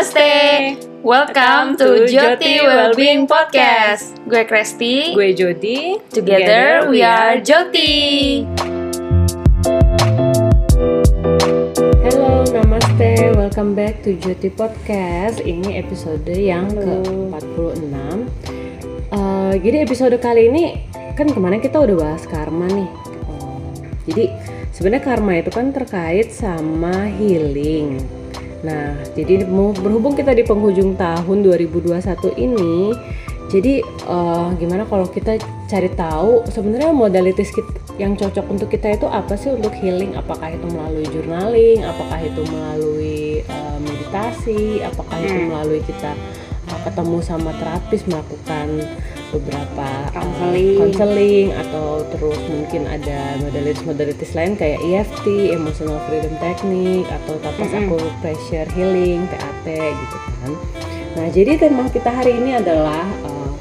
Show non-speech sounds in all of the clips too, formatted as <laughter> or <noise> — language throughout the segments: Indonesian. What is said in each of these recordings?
Namaste. Welcome to Joti Wellbeing Podcast. Gue Kresti. Gue Jody. Together we are Joti. Halo, namaste. Welcome back to Joti Podcast. Ini episode yang ke-46. Uh, jadi episode kali ini kan kemarin kita udah bahas karma nih. Uh, jadi sebenarnya karma itu kan terkait sama healing. Nah, jadi mau berhubung kita di penghujung tahun 2021 ini, jadi uh, gimana kalau kita cari tahu sebenarnya modalitas kita, yang cocok untuk kita itu apa sih untuk healing? Apakah itu melalui journaling? Apakah itu melalui uh, meditasi? Apakah itu Hmm. melalui kita ketemu sama terapis melakukan beberapa uh, Counseling. counseling atau terus mungkin ada modalitas-modalitas lain kayak EFT, emotional freedom technique atau tapas Mm-mm. aku pressure healing, PAT gitu kan. Nah, jadi tema kita hari ini adalah uh,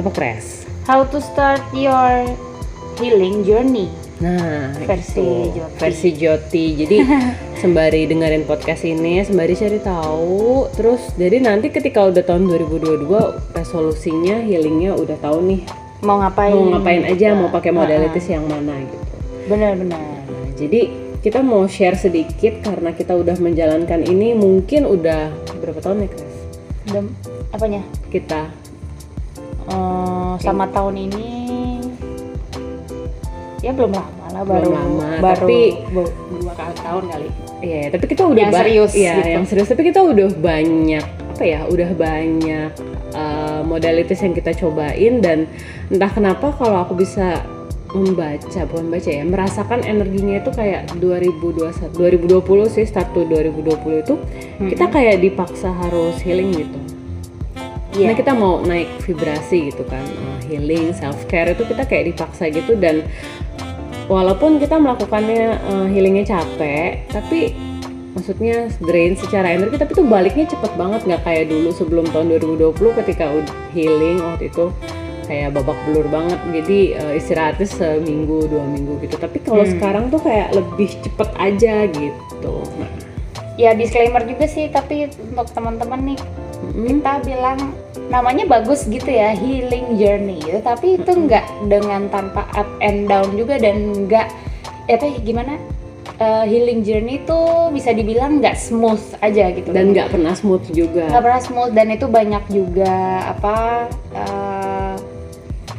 apa kres? How to start your healing journey. Nah, Versi itu. Joti. Versi Joti. Jadi <laughs> sembari dengerin podcast ini, sembari cari tahu, terus jadi nanti ketika udah tahun 2022 resolusinya healingnya udah tahu nih Mau ngapain? mau ngapain aja, mau pakai Ah, modalitas yang mana gitu. Benar-benar. Nah, jadi kita mau share sedikit karena kita udah menjalankan ini mungkin udah berapa tahun ya, Kres? Dan apanya? Kita Eh, sama tahun ini ya belum lama lah baru Belum lama, baru tapi- dua kali tahun kali Iya, tapi kita udah Yang serius Iya, gitu. yang serius. Tapi kita udah banyak apa ya? Udah banyak uh, modalitas yang kita cobain dan entah kenapa kalau aku bisa membaca, bukan baca ya, merasakan energinya itu kayak 2021, 2020 sih start to 2020 itu kita kayak dipaksa harus healing gitu. Iya. Nah kita mau naik vibrasi gitu kan, uh, healing, self care itu kita kayak dipaksa gitu dan walaupun kita melakukannya uh, healingnya capek, tapi maksudnya drain secara energi, tapi tuh baliknya cepet banget nggak kayak dulu sebelum tahun 2020 ketika healing waktu itu kayak babak belur banget, jadi uh, istirahatnya seminggu dua minggu gitu. Tapi kalau Hmm. sekarang tuh kayak lebih cepet aja gitu. Nah, ya disclaimer juga sih tapi untuk teman-teman nih mm, kita bilang namanya bagus gitu ya healing journey. Gitu. Tapi itu nggak dengan tanpa up and down juga dan nggak eh, ya, gimana? Eh, healing journey itu bisa dibilang nggak smooth aja gitu. Dan nggak pernah smooth juga. nggak pernah smooth dan itu banyak juga apa eh,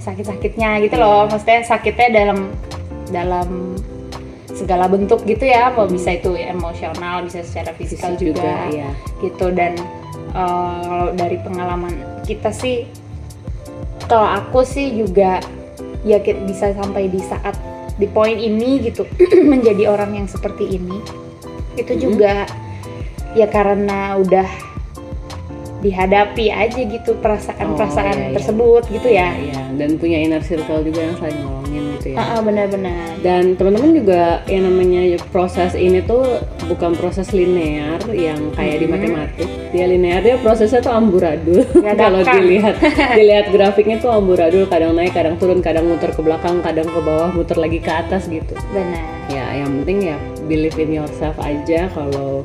sakit-sakitnya gitu loh. Maksudnya sakitnya dalam dalam segala bentuk gitu ya. Mau bisa itu emosional bisa secara fisikal Fisik juga, ya. gitu. Dan kalau dari pengalaman kita sih kalau aku sih juga ya ki- bisa sampai di saat di poin ini gitu <clears throat> menjadi orang yang seperti ini itu Mhm. juga ya karena udah dihadapi aja gitu perasaan-perasaan Oh, iya, iya. tersebut gitu ya. Iya, dan punya inner circle juga yang saling nolongin gitu ya. Ah, ah, benar-benar. Dan teman-teman juga yang namanya proses ini tuh bukan proses linear yang kayak di Mhm. matematik. Dia linear dia prosesnya tuh amburadul. <laughs> Kalau dilihat dilihat grafiknya tuh amburadul, kadang naik, kadang turun, kadang muter ke belakang, kadang ke bawah, muter lagi ke atas gitu. Benar. Ya, yang penting ya believe in yourself aja kalau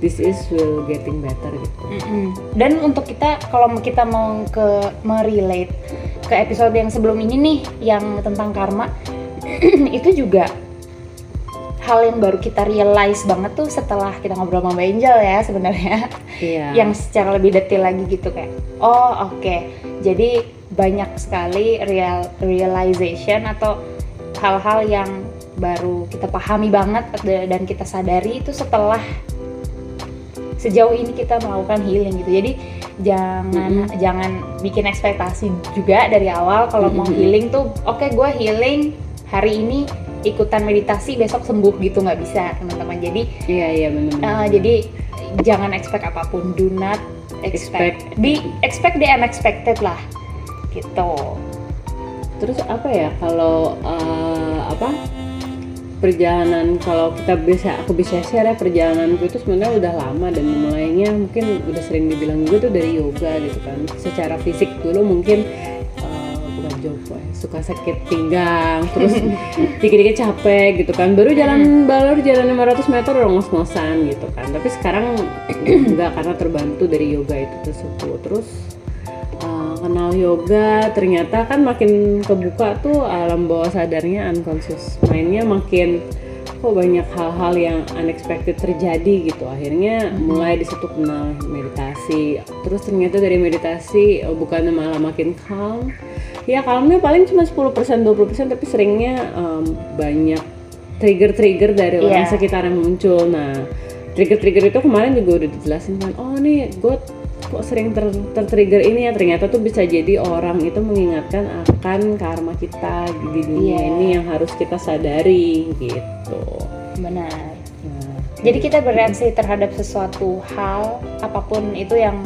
this is will getting better gitu. Mm-mm. Dan untuk kita kalau kita mau ke merelate ke episode yang sebelum ini nih yang tentang karma <clears throat> itu juga hal yang baru kita realize banget tuh setelah kita ngobrol sama Mbak Angel ya sebenarnya Iya. <laughs> yang secara lebih detail lagi gitu kayak oh oke jadi banyak sekali real realization atau hal-hal yang baru kita pahami banget dan kita sadari itu setelah sejauh ini kita melakukan healing gitu jadi jangan jangan bikin ekspektasi juga dari awal kalau mau Mm-mm. healing tuh oke gue healing hari ini ikutan meditasi besok sembuh gitu nggak bisa teman-teman jadi Iya, iya benar. Uh, jadi jangan expect apa pun. Do not expect. Expect. Be expect the unexpected lah. Gitu. Terus apa ya kalau eh, apa perjalanan kalau kita bisa aku bisa share ya perjalananku itu sebenarnya udah lama dan mulainya mungkin udah sering dibilang juga tuh dari yoga gitu kan. Secara fisik dulu mungkin eh, bukan job boy. suka sakit pinggang terus <laughs> dikit-dikit capek gitu kan. Baru jalan baru jalan 500 meter udah ngos-ngosan gitu kan. Tapi sekarang <clears throat> enggak karena terbantu dari yoga itu tersebut. Terus kenal yoga ternyata kan makin kebuka tuh alam bawah sadarnya unconscious. Mainnya makin kok banyak hal-hal yang unexpected terjadi gitu. Akhirnya mulai di situ kenal meditasi. Terus ternyata dari meditasi oh, bukannya malah makin calm. Ya calmnya paling cuma 10% 20% tapi seringnya um, banyak trigger-trigger dari orang Iya. sekitar yang muncul. Nah trigger-trigger itu kemarin juga udah dijelasin kan oh nih gue kok sering ter tertrigger ini ya ternyata tuh bisa jadi orang itu mengingatkan akan karma kita di dunia Iya. ini yang harus kita sadari gitu. benar Nah, jadi kita bereaksi terhadap sesuatu hal apa pun itu yang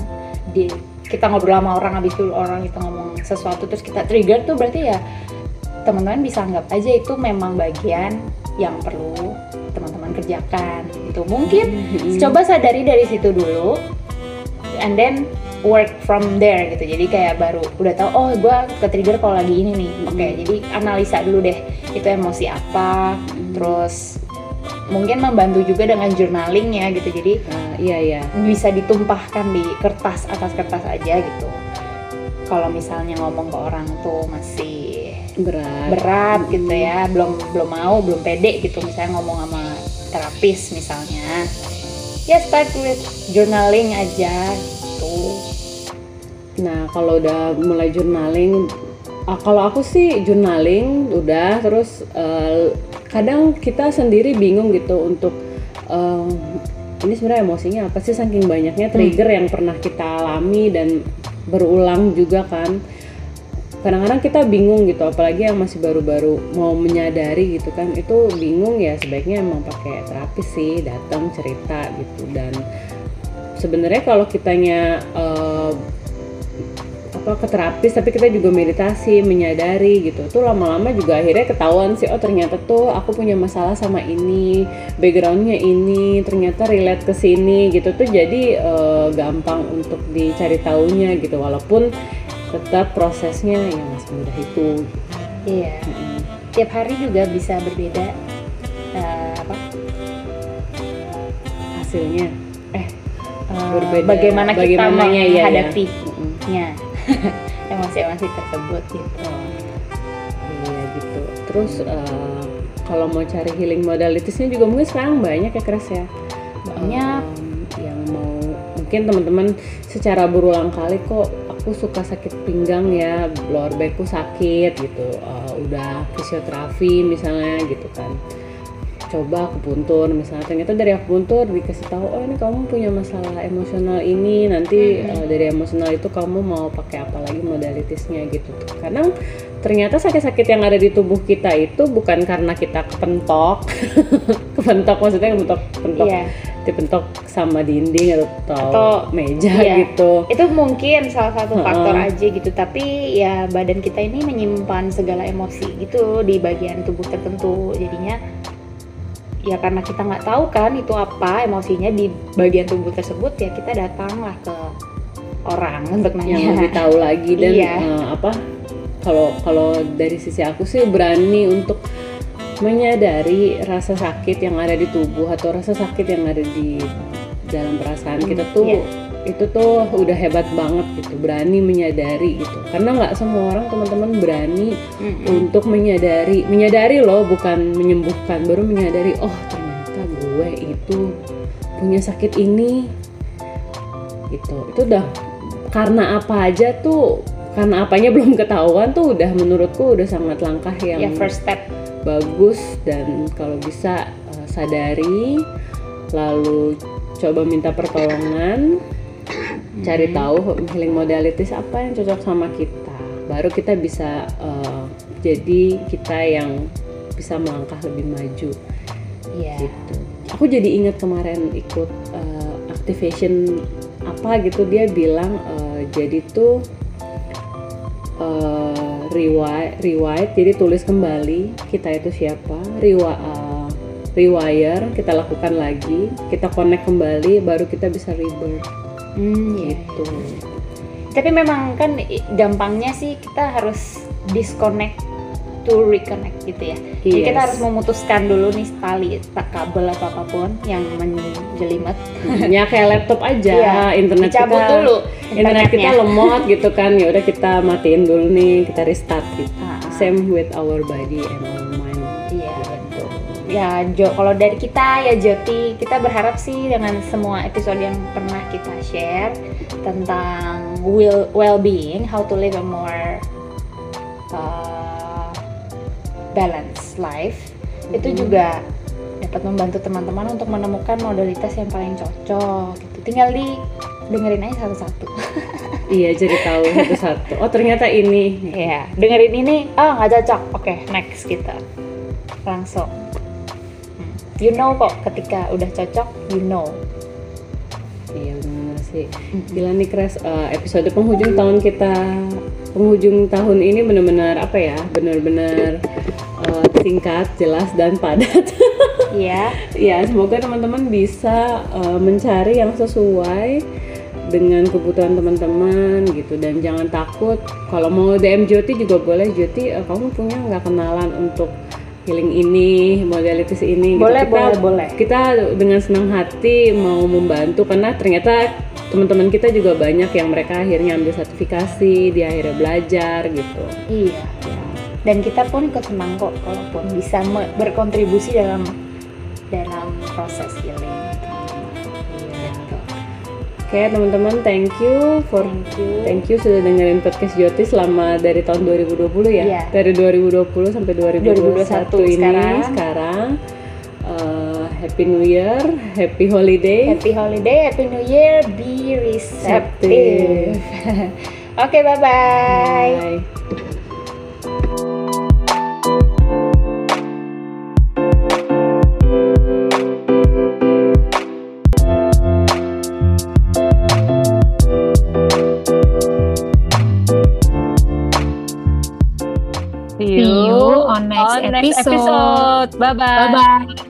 di kita ngobrol sama orang habis itu orang itu ngomong sesuatu terus kita trigger tuh berarti ya teman-teman bisa anggap aja itu memang bagian yang perlu teman-teman kerjakan itu mungkin Mm-mm. coba sadari dari situ dulu and then work from there gitu. Jadi kayak baru udah tahu oh gue ke trigger kalau lagi ini nih. Oke Hmm. jadi analisa dulu deh itu emosi apa. Terus mungkin membantu juga dengan journaling ya gitu. Jadi Ah, iya iya. bisa ditumpahkan di kertas atas kertas aja gitu. Kalau misalnya ngomong ke orang tuh masih Berat. berat gitu ya belum belum mau belum pede gitu misalnya ngomong sama terapis misalnya ya start with journaling aja. Gitu Nah kalau udah mulai journaling, ah, kalau aku sih journaling udah. Terus eh, kadang kita sendiri bingung gitu untuk eh, ini sebenarnya emosinya apa sih? Saking banyaknya trigger yang pernah kita alami dan berulang juga kan. Kadang-kadang kita bingung gitu, apalagi yang masih baru-baru mau menyadari gitu kan, itu bingung ya sebaiknya emang pakai terapis sih, datang cerita gitu. Dan sebenarnya kalau kitanya eh, apa ke terapis tapi kita juga meditasi menyadari gitu tuh lama-lama juga akhirnya ketahuan sih oh ternyata tuh aku punya masalah sama ini backgroundnya ini ternyata relate ke sini gitu. Tuh jadi eh, gampang untuk dicari taunya gitu walaupun tetap prosesnya yang masih mudah itu. Iya. Tiap hari juga bisa berbeda eh, apa? Hasilnya. Eh Berbeda- bagaimana kita bagaimananya, iya, iya. menghadapinya <laughs> emosi-emosi tersebut gitu. Iya gitu. Terus eh, kalau mau cari healing modalitiesnya juga mungkin sekarang banyak ya Kres ya. Banyak. Em, yang mau mungkin teman-teman secara berulang kali kok aku suka sakit pinggang ya, lower backku sakit gitu. Eh, udah fisioterapi misalnya gitu kan. Coba akupuntur misalnya ternyata dari akupuntur dikasih tahu oh ini kamu punya masalah emosional ini nanti eh, dari emosional itu kamu mau pakai apa lagi modalitisnya gitu. Kadang ternyata sakit-sakit yang ada di tubuh kita itu bukan karena kita kepentok <laughs> kepentok maksudnya kepentok pentok iya. Dipentok sama dinding atau, Atau- meja iya. gitu. Itu mungkin salah satu faktor aja gitu tapi ya badan kita ini menyimpan segala emosi gitu di bagian tubuh tertentu. Jadinya ya karena kita nggak tahu kan itu apa emosinya di bagian tubuh tersebut ya kita datanglah ke orang untuk nanya. yang lebih tahu lagi dan Iya. eh, apa kalau kalau dari sisi aku sih berani untuk menyadari rasa sakit yang ada di tubuh atau rasa sakit yang ada di dalam perasaan kita tuh iya. itu tuh udah hebat banget gitu berani menyadari gitu. Karena nggak semua orang teman-teman berani Mm-mm. untuk menyadari. Menyadari loh bukan menyembuhkan baru menyadari oh ternyata gue itu punya sakit ini. Gitu. Itu udah karena apa aja tuh karena apanya <laughs> belum ketahuan tuh udah menurutku udah sangat langkah yang ya first step bagus dan kalau bisa uh, sadari lalu coba minta pertolongan cari tahu healing modalities apa yang cocok sama kita. Baru kita bisa uh, jadi kita yang bisa melangkah lebih maju. Ya gitu. Aku jadi ingat kemarin ikut uh, activation apa gitu dia bilang uh, jadi tuh uh, rewind rewind jadi tulis kembali kita itu siapa? Rewa uh, rewire kita lakukan lagi kita connect kembali baru kita bisa rebirth. Hmm, ya. gitu. Tapi memang kan gampangnya sih kita harus disconnect to reconnect gitu ya. Jadi Yes. kita harus memutuskan dulu nih tali tak kabel atau apa pun yang menjelimet. Ya kayak laptop aja <laughs> Iya, internet dicabut kita dulu internet kita lemot gitu kan ya udah kita matiin dulu nih kita restart gitu Ah, ah. same with our body and our mind Iya betul. Ya Jo, kalau dari kita ya Joti, kita berharap sih dengan semua episode yang pernah kita share tentang will well-being, how to live a more uh, balanced life, itu Mhm. juga dapat membantu teman-teman untuk menemukan modalitas yang paling cocok. Gitu. Tinggal di dengerin aja satu-satu. Iya jadi tahu satu-satu. Oh ternyata ini. Iya, dengerin ini, oh nggak cocok, oke next gitu, langsung. Hmm. You know kok, ketika udah cocok, you know. iya benar sih. Gila nih Kres. Eh, episode penghujung tahun kita penghujung tahun ini benar-benar apa ya? Benar-benar eh, singkat jelas dan padat. Iya, <laughs> ya semoga teman-teman bisa eh, mencari yang sesuai dengan kebutuhan teman-teman gitu dan jangan takut kalau mau DM Joti juga boleh Joti eh, kamu punya nggak kenalan untuk healing ini modalitas ini gitu. boleh, kita, boleh, boleh. kita dengan senang hati mau membantu karena ternyata teman-teman kita juga banyak yang mereka akhirnya ambil sertifikasi dia akhirnya belajar gitu Iya. Dan kita pun ikut senang kok, kalaupun bisa berkontribusi dalam dalam proses healing. Oke teman-teman thank you for Thank you. Thank you sudah dengerin podcast Joti selama dari tahun 2020 ya. Iya. Dari 2020 sampai 2021, 2021 ini sekarang. sekarang. Uh, Happy New Year, Happy Holiday. Happy holiday, happy new year, be receptive. <laughs> Oke, bye-bye. Bye. See you on next episode. Bye-bye. Bye bye.